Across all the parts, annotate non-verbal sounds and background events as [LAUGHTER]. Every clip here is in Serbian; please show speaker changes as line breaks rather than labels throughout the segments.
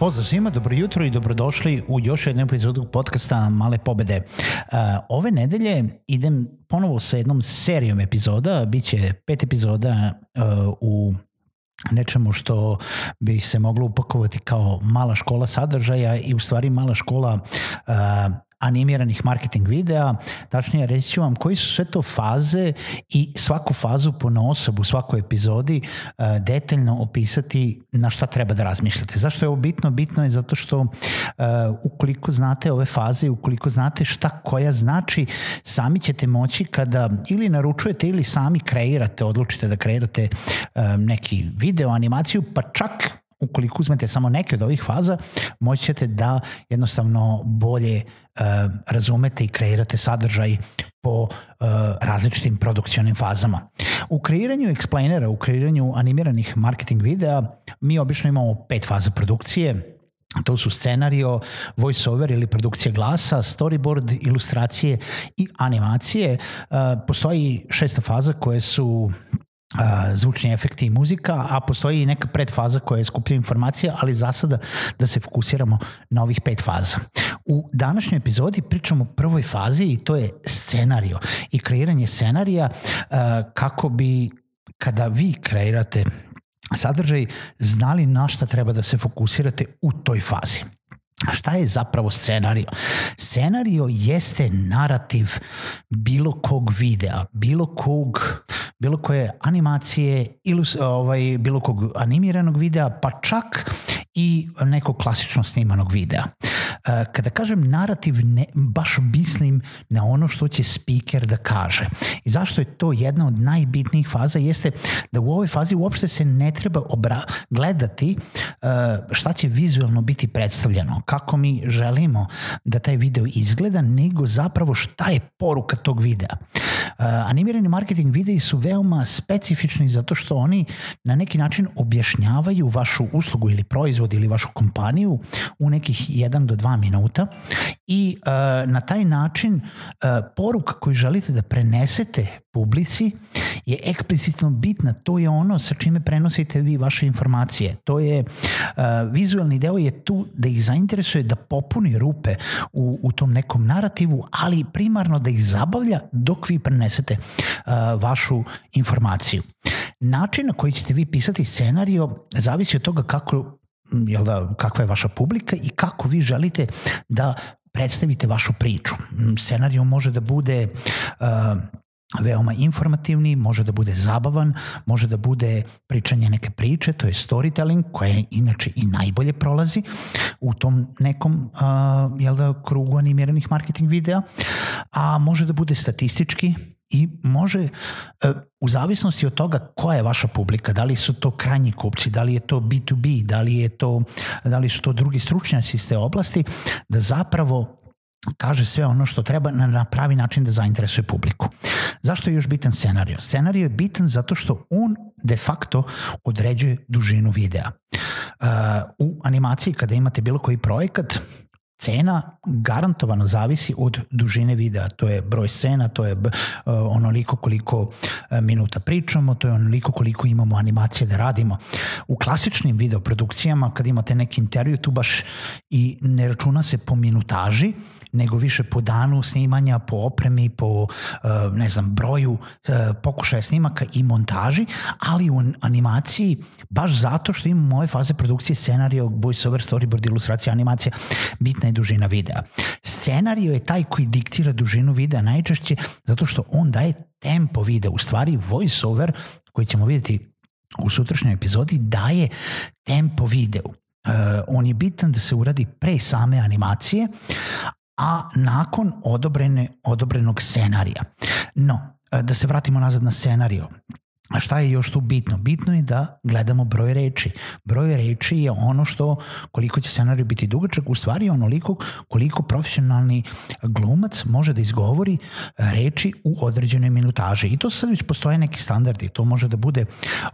Pozdrav svima, dobro jutro i dobrodošli u još jednu epizodu podcasta Male pobede. Uh, ove nedelje idem ponovo sa jednom serijom epizoda, bit će pet epizoda uh, u nečemu što bi se moglo upakovati kao mala škola sadržaja i u stvari mala škola uh, animiranih marketing videa, tačnije reći ću vam koji su sve to faze i svaku fazu po osobu u svakoj epizodi uh, detaljno opisati na šta treba da razmišljate. Zašto je ovo bitno? Bitno je zato što uh, ukoliko znate ove faze, ukoliko znate šta koja znači, sami ćete moći kada ili naručujete ili sami kreirate, odlučite da kreirate uh, neki video, animaciju, pa čak ukoliko uzmete samo neke od ovih faza, moći ćete da jednostavno bolje uh, razumete i kreirate sadržaj po uh, različitim produkcionim fazama. U kreiranju explainera, u kreiranju animiranih marketing videa, mi obično imamo pet faza produkcije, to su scenario, voiceover ili produkcija glasa, storyboard, ilustracije i animacije. Uh, postoji šesta faza koje su zvučni efekti i muzika, a postoji i neka predfaza koja je skuplja informacija, ali za sada da se fokusiramo na ovih pet faza. U današnjoj epizodi pričamo o prvoj fazi i to je scenario i kreiranje scenarija kako bi kada vi kreirate sadržaj znali na šta treba da se fokusirate u toj fazi. Šta je zapravo scenario? Scenario jeste narativ bilo kog videa, bilo kog bilo koje animacije, ilus, ovaj, bilo kog animiranog videa, pa čak i nekog klasično snimanog videa. E, kada kažem narativ, ne, baš mislim na ono što će speaker da kaže. I zašto je to jedna od najbitnijih faza jeste da u ovoj fazi uopšte se ne treba obra gledati e, šta će vizualno biti predstavljeno, kako mi želimo da taj video izgleda, nego zapravo šta je poruka tog videa. Uh, animirani marketing videi su veoma specifični zato što oni na neki način objašnjavaju vašu uslugu ili proizvod ili vašu kompaniju u nekih 1 do 2 minuta i uh, na taj način uh, poruka koju želite da prenesete publici je eksplicitno bitna. To je ono sa čime prenosite vi vaše informacije. To je, uh, vizualni deo je tu da ih zainteresuje da popuni rupe u, u tom nekom narativu, ali primarno da ih zabavlja dok vi prenesete uh, vašu informaciju. Način na koji ćete vi pisati scenario zavisi od toga kako jel da, kakva je vaša publika i kako vi želite da predstavite vašu priču. Scenario može da bude uh, veoma informativni, može da bude zabavan, može da bude pričanje neke priče, to je storytelling, koja inače i najbolje prolazi u tom nekom uh, jel da, krugu animiranih marketing videa, a može da bude statistički, i može u zavisnosti od toga koja je vaša publika, da li su to krajnji kupci, da li je to B2B, da li, je to, da li su to drugi stručnjaci iz te oblasti, da zapravo kaže sve ono što treba na, na pravi način da zainteresuje publiku. Zašto je još bitan scenario? Scenario je bitan zato što on de facto određuje dužinu videa. Uh, u animaciji kada imate bilo koji projekat, cena garantovano zavisi od dužine videa, to je broj scena, to je uh, onoliko koliko uh, minuta pričamo, to je onoliko koliko imamo animacije da radimo. U klasičnim videoprodukcijama kad imate neki intervju tu baš i ne računa se po minutaži, nego više po danu snimanja, po opremi, po uh, ne znam, broju pokušaja snimaka i montaži, ali u animaciji baš zato što imamo ove faze produkcije scenarija, voiceover, storyboard, ilustracija, animacija, bitna je dužina videa. Scenario je taj koji diktira dužinu videa najčešće zato što on daje tempo videa. U stvari voiceover koji ćemo vidjeti u sutrašnjoj epizodi daje tempo videu. Uh, on je bitan da se uradi pre same animacije, a nakon odobrene, odobrenog scenarija. No, da se vratimo nazad na scenario. A šta je još tu bitno? Bitno je da gledamo broj reči. Broj reči je ono što, koliko će scenarij biti dugačak, u stvari je onoliko koliko profesionalni glumac može da izgovori reči u određenoj minutaži. I to sad već postoje neki standardi. To može da bude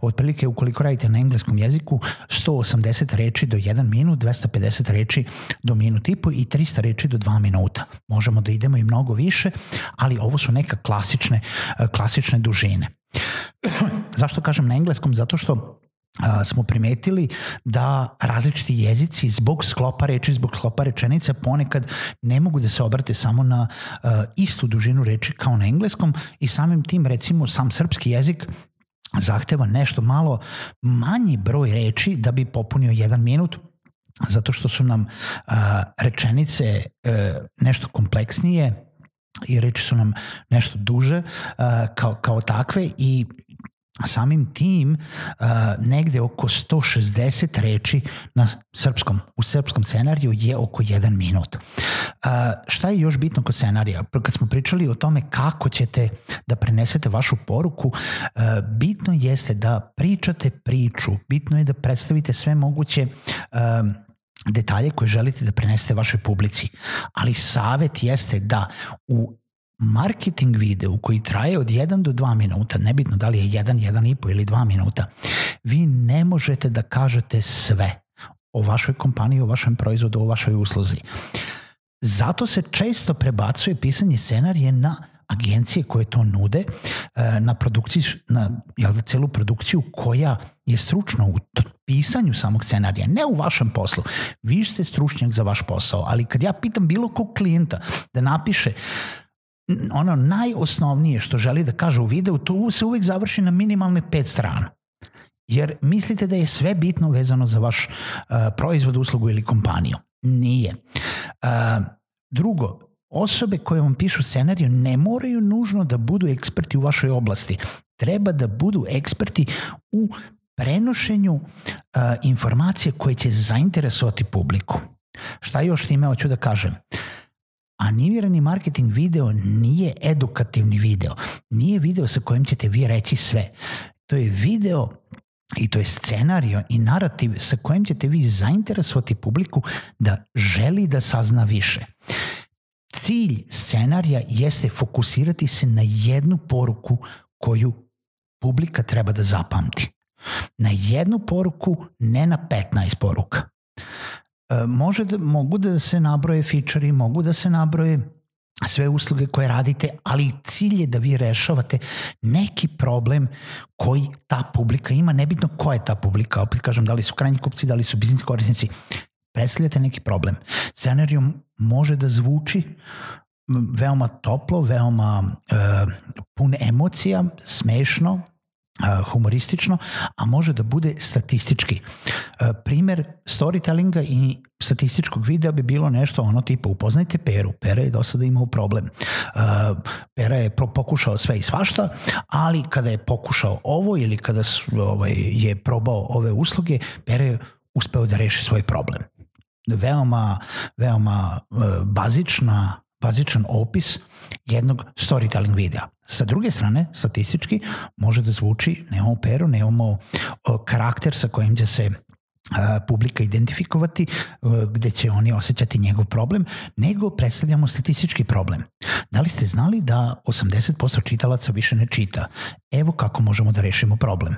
otprilike ukoliko radite na engleskom jeziku 180 reči do 1 minut, 250 reči do minut i po i 300 reči do 2 minuta. Možemo da idemo i mnogo više, ali ovo su neka klasične, klasične dužine. [CLEARS THROAT] Zašto kažem na engleskom? Zato što a, smo primetili da različiti jezici zbog sklopa reči, zbog sklopa rečenice ponekad ne mogu da se obrate samo na a, istu dužinu reči kao na engleskom i samim tim recimo sam srpski jezik zahteva nešto malo manji broj reči da bi popunio jedan minut zato što su nam a, rečenice a, e, nešto kompleksnije i reči su nam nešto duže uh, kao, kao takve i samim tim uh, negde oko 160 reči na srpskom, u srpskom scenariju je oko 1 minut. Uh, šta je još bitno kod scenarija? Kad smo pričali o tome kako ćete da prenesete vašu poruku, uh, bitno jeste da pričate priču, bitno je da predstavite sve moguće uh, detalje koje želite da prenesete vašoj publici. Ali savet jeste da u marketing videu koji traje od 1 do 2 minuta, nebitno da li je 1, 1,5 ili 2 minuta, vi ne možete da kažete sve o vašoj kompaniji, o vašem proizvodu, o vašoj usluzi. Zato se često prebacuje pisanje scenarije na agencije koje to nude e, na produkciji, na jel da, celu produkciju koja je stručna u pisanju samog scenarija, ne u vašem poslu. Vi ste stručnjak za vaš posao, ali kad ja pitam bilo kog klijenta da napiše ono najosnovnije što želi da kaže u videu, to se uvek završi na minimalne pet strana. Jer mislite da je sve bitno vezano za vaš uh, proizvod, uslugu ili kompaniju. Nije. Uh, drugo, osobe koje vam pišu scenariju ne moraju nužno da budu eksperti u vašoj oblasti. Treba da budu eksperti u prenošenju uh, informacije koje će zainteresovati publiku. Šta još time hoću da kažem? Animirani marketing video nije edukativni video. Nije video sa kojim ćete vi reći sve. To je video i to je scenario i narativ sa kojim ćete vi zainteresovati publiku da želi da sazna više. Cilj scenarija jeste fokusirati se na jednu poruku koju publika treba da zapamti. Na jednu poruku, ne na 15 poruka. E, može da, mogu da se nabroje fičari, mogu da se nabroje sve usluge koje radite, ali cilj je da vi rešavate neki problem koji ta publika ima, nebitno ko je ta publika, opet kažem, da li su krajnji kupci, da li su biznis korisnici, predstavljate neki problem. Scenarijum može da zvuči veoma toplo, veoma uh, pun emocija, smešno, humoristično, a može da bude statistički. Primer storytellinga i statističkog videa bi bilo nešto ono tipa upoznajte Peru. Pera je do sada imao problem. Pera je pokušao sve i svašta, ali kada je pokušao ovo ili kada ovaj, je probao ove usluge, Pera je uspeo da reši svoj problem. Veoma, veoma bazična bazičan opis jednog storytelling videa. Sa druge strane, statistički, može da zvuči, nemamo peru, nemamo karakter sa kojim će se publika identifikovati gde će oni osjećati njegov problem, nego predstavljamo statistički problem. Da li ste znali da 80% čitalaca više ne čita? Evo kako možemo da rešimo problem.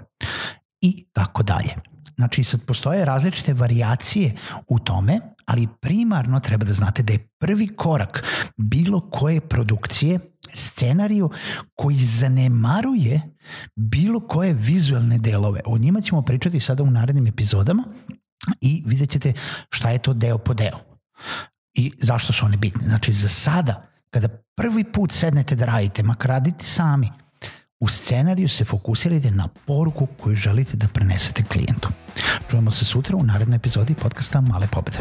I tako dalje. Znači, sad postoje različite variacije u tome, ali primarno treba da znate da je prvi korak bilo koje produkcije scenariju koji zanemaruje bilo koje vizualne delove. O njima ćemo pričati sada u narednim epizodama i vidjet ćete šta je to deo po deo i zašto su one bitne. Znači, za sada, kada prvi put sednete da radite, makar radite sami, U scenariju se fokusirajte na poruku koju želite da prenesete klijentu. Čujemo se sutra u narednoj epizodi podcasta Male pobede.